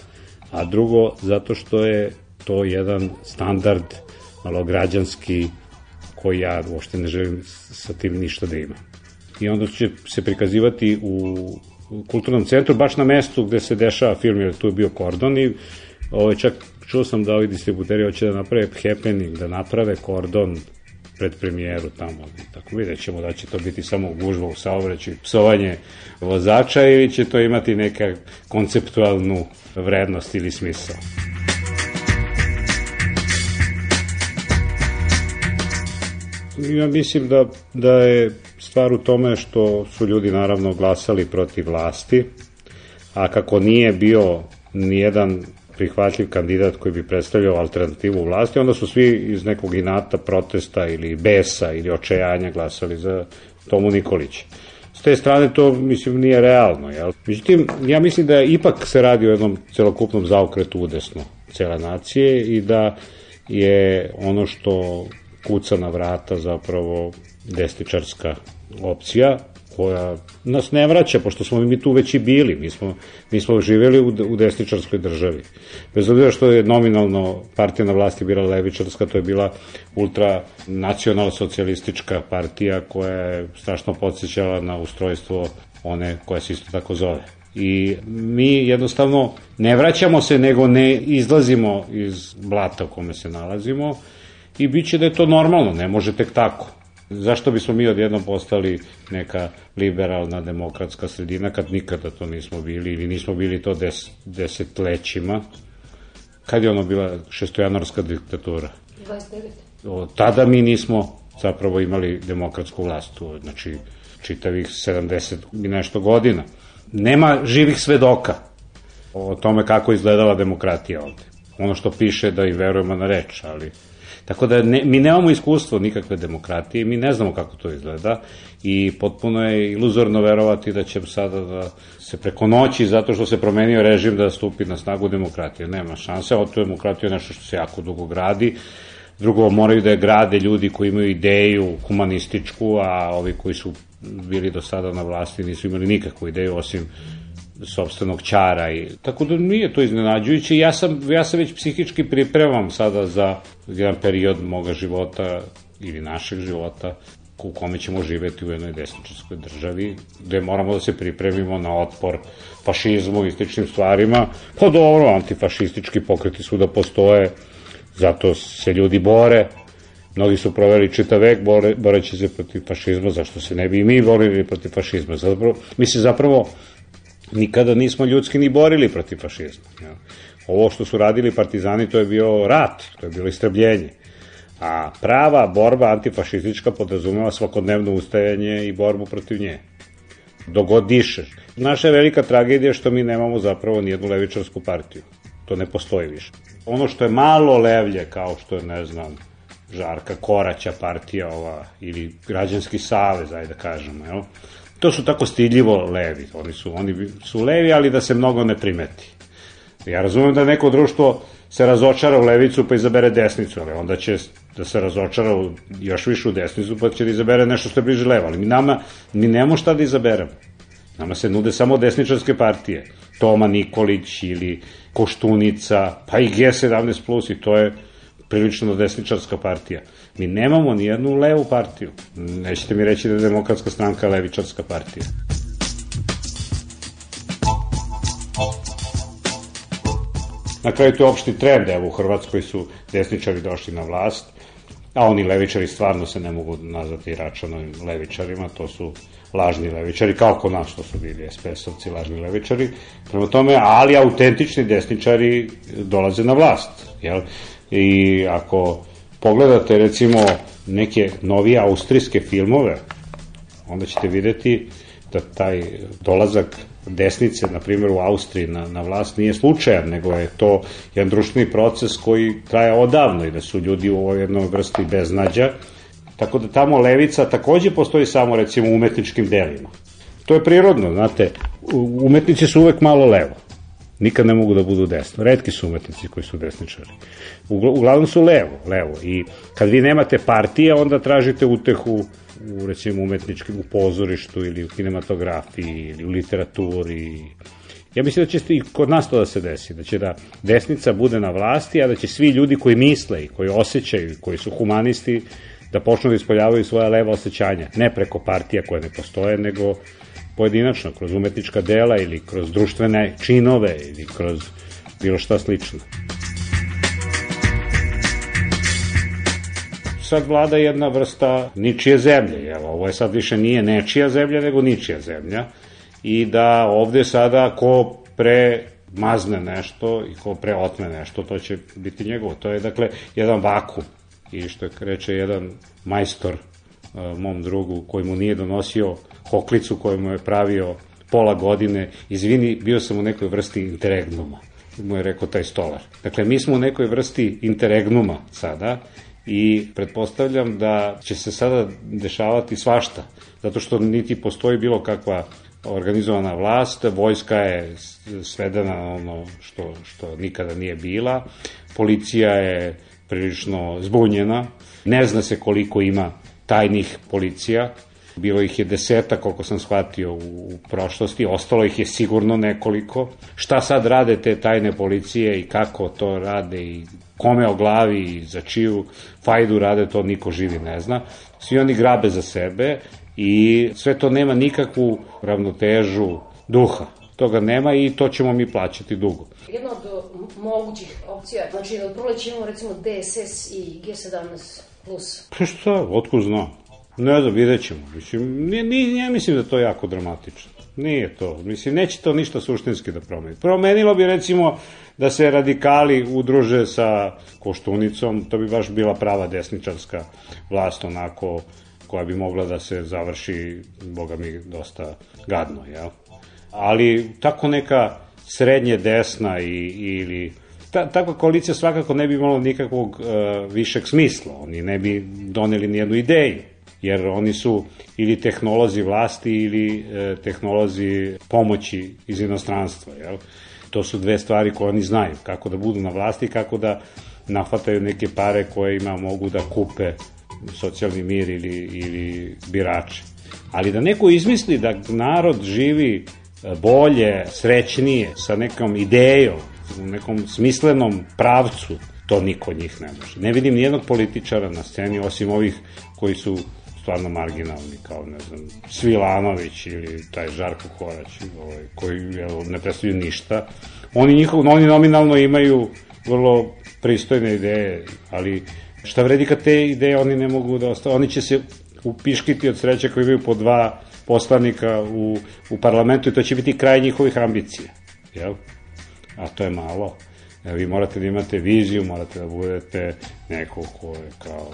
a drugo zato što je to jedan standard malograđanski koji ja uopšte ne želim sa tim ništa da imam. I onda će se prikazivati u kulturnom centru, baš na mestu gde se dešava film, jer tu je bio kordon i ovaj, čak čuo sam da ovi distributeri hoće da naprave happening, da naprave kordon pred premijeru tamo. Tako vidjet ćemo da će to biti samo gužva u saobraćaju, psovanje vozača ili će to imati neka konceptualnu vrednost ili smisao. Ja mislim da, da je stvar u tome što su ljudi naravno glasali protiv vlasti, a kako nije bio nijedan prihvatljiv kandidat koji bi predstavljao alternativu vlasti, onda su svi iz nekog inata protesta ili besa ili očajanja glasali za Tomu Nikolića. S te strane to, mislim, nije realno. Jel? Međutim, ja mislim da ipak se radi o jednom celokupnom zaokretu udesno cele nacije i da je ono što kuca na vrata zapravo destičarska opcija koja nas ne vraća, pošto smo mi tu već i bili, mi smo, mi smo živjeli u, u desničarskoj državi. Bez obzira što je nominalno partija na vlasti bila levičarska, to je bila ultranacional socijalistička partija koja je strašno podsjećala na ustrojstvo one koja se isto tako zove. I mi jednostavno ne vraćamo se, nego ne izlazimo iz blata u kome se nalazimo i bit će da je to normalno, ne može tek tako. Zašto bismo mi odjednom postali neka liberalna demokratska sredina kad nikada to nismo bili ili nismo bili to des, desetlećima? Kad je ono bila šestojanorska diktatura? 29. O, tada mi nismo zapravo imali demokratsku vlast, znači čitavih 70 i nešto godina. Nema živih svedoka o tome kako izgledala demokratija ovde. Ono što piše da i verujemo na reč, ali Tako da ne, mi nemamo iskustvo nikakve demokratije, mi ne znamo kako to izgleda i potpuno je iluzorno verovati da će sada da se preko noći, zato što se promenio režim, da stupi na snagu demokratije. Nema šanse, ovo to demokratija je nešto što se jako dugo gradi, drugo moraju da je grade ljudi koji imaju ideju humanističku, a ovi koji su bili do sada na vlasti nisu imali nikakvu ideju osim sobstvenog čara i tako da nije to iznenađujuće ja sam ja se već psihički pripremam sada za jedan period moga života ili našeg života u kome ćemo živeti u jednoj desničarskoj državi, gde moramo da se pripremimo na otpor fašizmu i sličnim stvarima. Pa dobro, antifašistički pokreti su da postoje, zato se ljudi bore, Mnogi su proveli čitav vek bore, boreći se protiv fašizma, zašto se ne bi i mi borili protiv fašizma? Zapravo, mi se zapravo nikada nismo ljudski ni borili protiv fašizma. Ja. Ovo što su radili partizani, to je bio rat, to je bilo istrebljenje. A prava borba antifašistička podrazumeva svakodnevno ustajanje i borbu protiv nje. Dogod dišeš. Naša je velika tragedija što mi nemamo zapravo nijednu levičarsku partiju. To ne postoji više. Ono što je malo levlje, kao što je, ne znam, Žarka Koraća partija ova, ili građanski savez, ajde da kažemo, jel? To su tako stidljivo levi. Oni su, oni su levi, ali da se mnogo ne primeti. Ja razumem da neko društvo se razočara u levicu pa izabere desnicu, ali onda će da se razočara u, još više u desnicu pa će da izabere nešto što je bliže levo. Ali mi nama, mi nemamo šta da izaberemo. Nama se nude samo desničarske partije. Toma Nikolić ili Koštunica, pa i G17+, plus i to je prilično desničarska partija. Mi nemamo ni jednu levu partiju. Nećete mi reći da je demokratska stranka levičarska partija. Na kraju to je opšti trend, evo u Hrvatskoj su desničari došli na vlast, a oni levičari stvarno se ne mogu nazvati Račanovim levičarima, to su lažni levičari, kao kod nas što su bili SPS-ovci, lažni levičari. Prema tome, ali autentični desničari dolaze na vlast. Jel? I ako pogledate recimo neke novije austrijske filmove, onda ćete videti da taj dolazak desnice, na primjer u Austriji na, na vlast nije slučajan, nego je to jedan društveni proces koji traje odavno i da su ljudi u ovoj jednoj vrsti beznađa. Tako da tamo levica takođe postoji samo recimo u umetničkim delima. To je prirodno, znate, umetnici su uvek malo levo. Nikad ne mogu da budu desno. Redki su umetnici koji su desničari. Uglavnom su levo, levo. I kad vi nemate partije, onda tražite utehu u recimo umetničkim, u pozorištu ili u kinematografiji ili u literaturi. Ja mislim da će i kod nas to da se desi, da će da desnica bude na vlasti, a da će svi ljudi koji misle i koji osjećaju i koji su humanisti da počnu da ispoljavaju svoja leva osjećanja. Ne preko partija koje ne postoje, nego pojedinačno, kroz umetnička dela ili kroz društvene činove ili kroz bilo šta slično. sad vlada jedna vrsta ničije zemlje, jel? ovo je sad više nije nečija zemlja, nego ničija zemlja, i da ovde sada ko pre mazne nešto i ko pre otme nešto, to će biti njegovo. To je, dakle, jedan vakum. I što reče jedan majstor uh, mom drugu koji mu nije donosio hoklicu koju mu je pravio pola godine, izvini, bio sam u nekoj vrsti interregnuma mu je rekao taj stolar. Dakle, mi smo u nekoj vrsti interregnuma sada i pretpostavljam da će se sada dešavati svašta, zato što niti postoji bilo kakva organizovana vlast, vojska je svedena na ono što, što nikada nije bila, policija je prilično zbunjena, ne zna se koliko ima tajnih policija, Bilo ih je deseta, koliko sam shvatio u prošlosti, ostalo ih je sigurno nekoliko. Šta sad rade te tajne policije i kako to rade i kome o glavi i za čiju fajdu rade, to niko živi ne zna. Svi oni grabe za sebe i sve to nema nikakvu ravnotežu duha. Toga nema i to ćemo mi plaćati dugo. Jedna od mogućih opcija, znači od proleća imamo recimo DSS i G17+. Plus. Pa šta, otko zna? Ne znam, vidjet ćemo. Mislim, nije, nije, ja mislim da to jako dramatično. Nije to. Mislim, neće to ništa suštinski da promeni. Promenilo bi recimo da se radikali udruže sa Koštunicom, to bi baš bila prava desničarska vlast onako koja bi mogla da se završi, boga mi, dosta gadno, jel? Ali tako neka srednje desna i, ili ta, takva koalicija svakako ne bi imala nikakvog uh, višeg smisla. Oni ne bi doneli nijednu ideju jer oni su ili tehnolozi vlasti ili e, tehnolozi pomoći iz inostranstva. Jel? To su dve stvari koje oni znaju, kako da budu na vlasti, kako da nahvataju neke pare koje ima mogu da kupe socijalni mir ili, ili birače. Ali da neko izmisli da narod živi e, bolje, srećnije, sa nekom idejom, u nekom smislenom pravcu, to niko njih ne može. Ne vidim nijednog političara na sceni, osim ovih koji su stvarno marginalni, kao ne znam, Svilanović ili taj Žarko Korać, ovaj, koji jel, ne predstavljaju ništa. Oni, njihov, oni nominalno imaju vrlo pristojne ideje, ali šta vredi kad te ideje oni ne mogu da ostave, oni će se upiškiti od sreće koji imaju po dva poslanika u, u parlamentu i to će biti kraj njihovih ambicija, jel? A to je malo. Vi morate da imate viziju, morate da budete neko ko je kao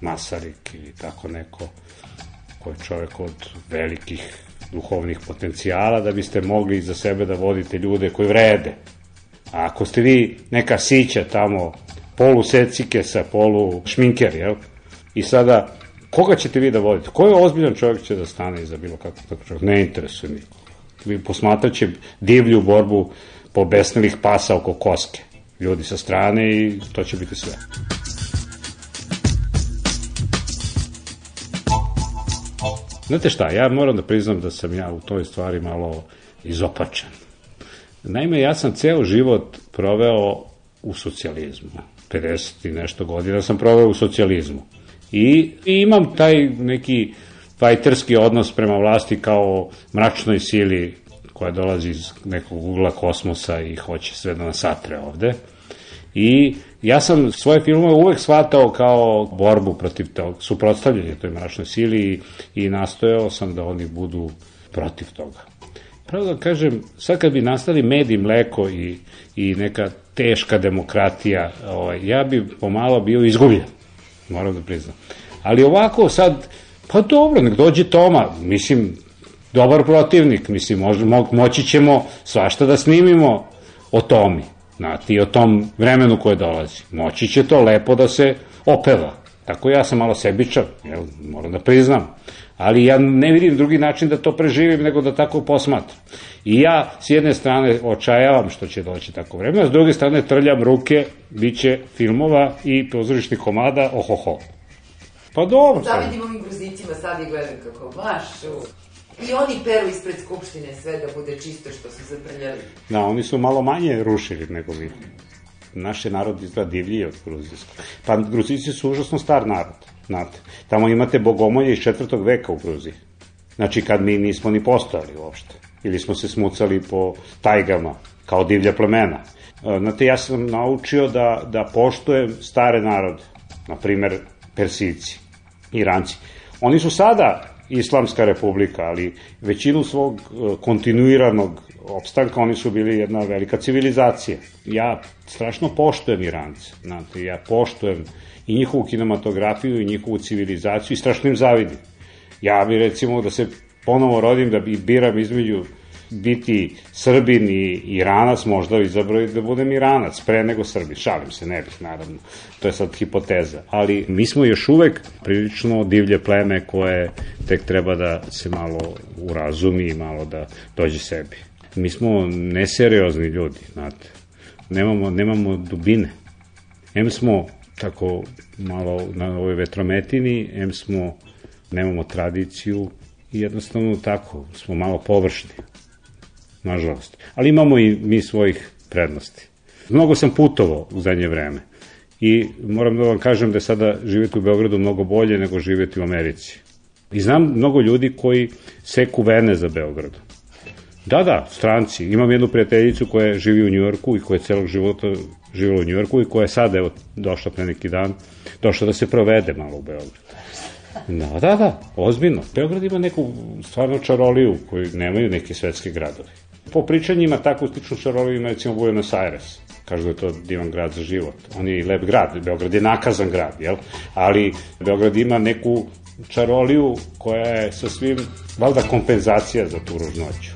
Masarik ili tako neko ko je čovek od velikih duhovnih potencijala da biste mogli za sebe da vodite ljude koji vrede. A ako ste vi neka sića tamo, polu secike sa polu šminker, jel? I sada, koga ćete vi da vodite? Koji ozbiljan čovjek će da stane iza bilo kako tako čovjek? Ne interesuje niko. Vi posmatraće divlju borbu pobesnilih pasa oko koske. Ljudi sa strane i to će biti sve. Znate šta, ja moram da priznam da sam ja u toj stvari malo izopačen. Naime, ja sam ceo život proveo u socijalizmu. 50 i nešto godina sam proveo u socijalizmu. I, i imam taj neki fajterski odnos prema vlasti kao mračnoj sili koja dolazi iz nekog ugla kosmosa i hoće sve da nas satre ovde. I ja sam svoje filmove uvek shvatao kao borbu protiv tog, suprotstavljanje toj mračnoj sili i, i nastojao sam da oni budu protiv toga. Pravo da kažem, sad kad bi nastali med i mleko i, i neka teška demokratija, ovaj, ja bi pomalo bio izgubljen, moram da priznam. Ali ovako sad, pa dobro, nek dođe Toma, mislim, dobar protivnik, mislim, mo, moći ćemo svašta da snimimo o Tomi, znati, o tom vremenu koje dolazi. Moći će to lepo da se opeva. Tako ja sam malo sebičan, jel, moram da priznam. Ali ja ne vidim drugi način da to preživim nego da tako posmatram. I ja s jedne strane očajavam što će doći tako vreme, a s druge strane trljam ruke, bit će filmova i pozorišnih komada, ohoho. Pa dobro. Da vidim ovim gruzicima sad i gledam kako mašu. I oni peru ispred skupštine sve da bude čisto što su zaprljali. Da, oni su malo manje rušili nego mi. Naš je narod izgleda divljiji od gruzijskog. Pa gruzici su užasno star narod, znate. Tamo imate bogomolje iz četvrtog veka u Gruziji. Znači kad mi nismo ni postojali uopšte. Ili smo se smucali po tajgama, kao divlja plemena. E, znate, ja sam naučio da, da poštujem stare narode. Na primer, Persijci, Iranci. Oni su sada Islamska republika, ali većinu svog e, kontinuiranog opstanka oni su bili jedna velika civilizacija. Ja strašno poštujem Irance, znate, ja poštujem i njihovu kinematografiju i njihovu civilizaciju i strašno im zavidim. Ja bi recimo da se ponovo rodim da bi biram između biti Srbin i Iranac, možda izabrao da budem Iranac, pre nego Srbin. Šalim se, ne bih, naravno. To je sad hipoteza. Ali mi smo još uvek prilično divlje pleme koje tek treba da se malo urazumi i malo da dođe sebi. Mi smo neseriozni ljudi, znate. Nemamo, nemamo dubine. Em smo tako malo na ovoj vetrometini, em smo, nemamo tradiciju i jednostavno tako, smo malo površni nažalost. Ali imamo i mi svojih prednosti. Mnogo sam putovao u zadnje vreme i moram da vam kažem da je sada živjeti u Beogradu mnogo bolje nego živjeti u Americi. I znam mnogo ljudi koji seku vene za Beograd. Da, da, stranci. Imam jednu prijateljicu koja živi u Njujorku i koja je celog života živjela u Njujorku i koja je sada, evo, došla pre neki dan, došla da se provede malo u Beogradu. Da, da, da, ozbiljno. Beograd ima neku stvarno čaroliju koju nemaju neki svetski gradovi po pričanjima tako šarovi ima recimo Buenos Aires. Kažu da je to divan grad za život. On je i lep grad, Beograd je nakazan grad, jel? Ali Beograd ima neku čaroliju koja je sa svim, valjda kompenzacija za tu ružnoću.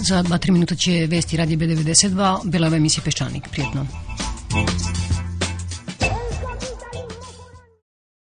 Za 2-3 minuta će vesti radi B92, bila je emisija Peščanik. Prijetno.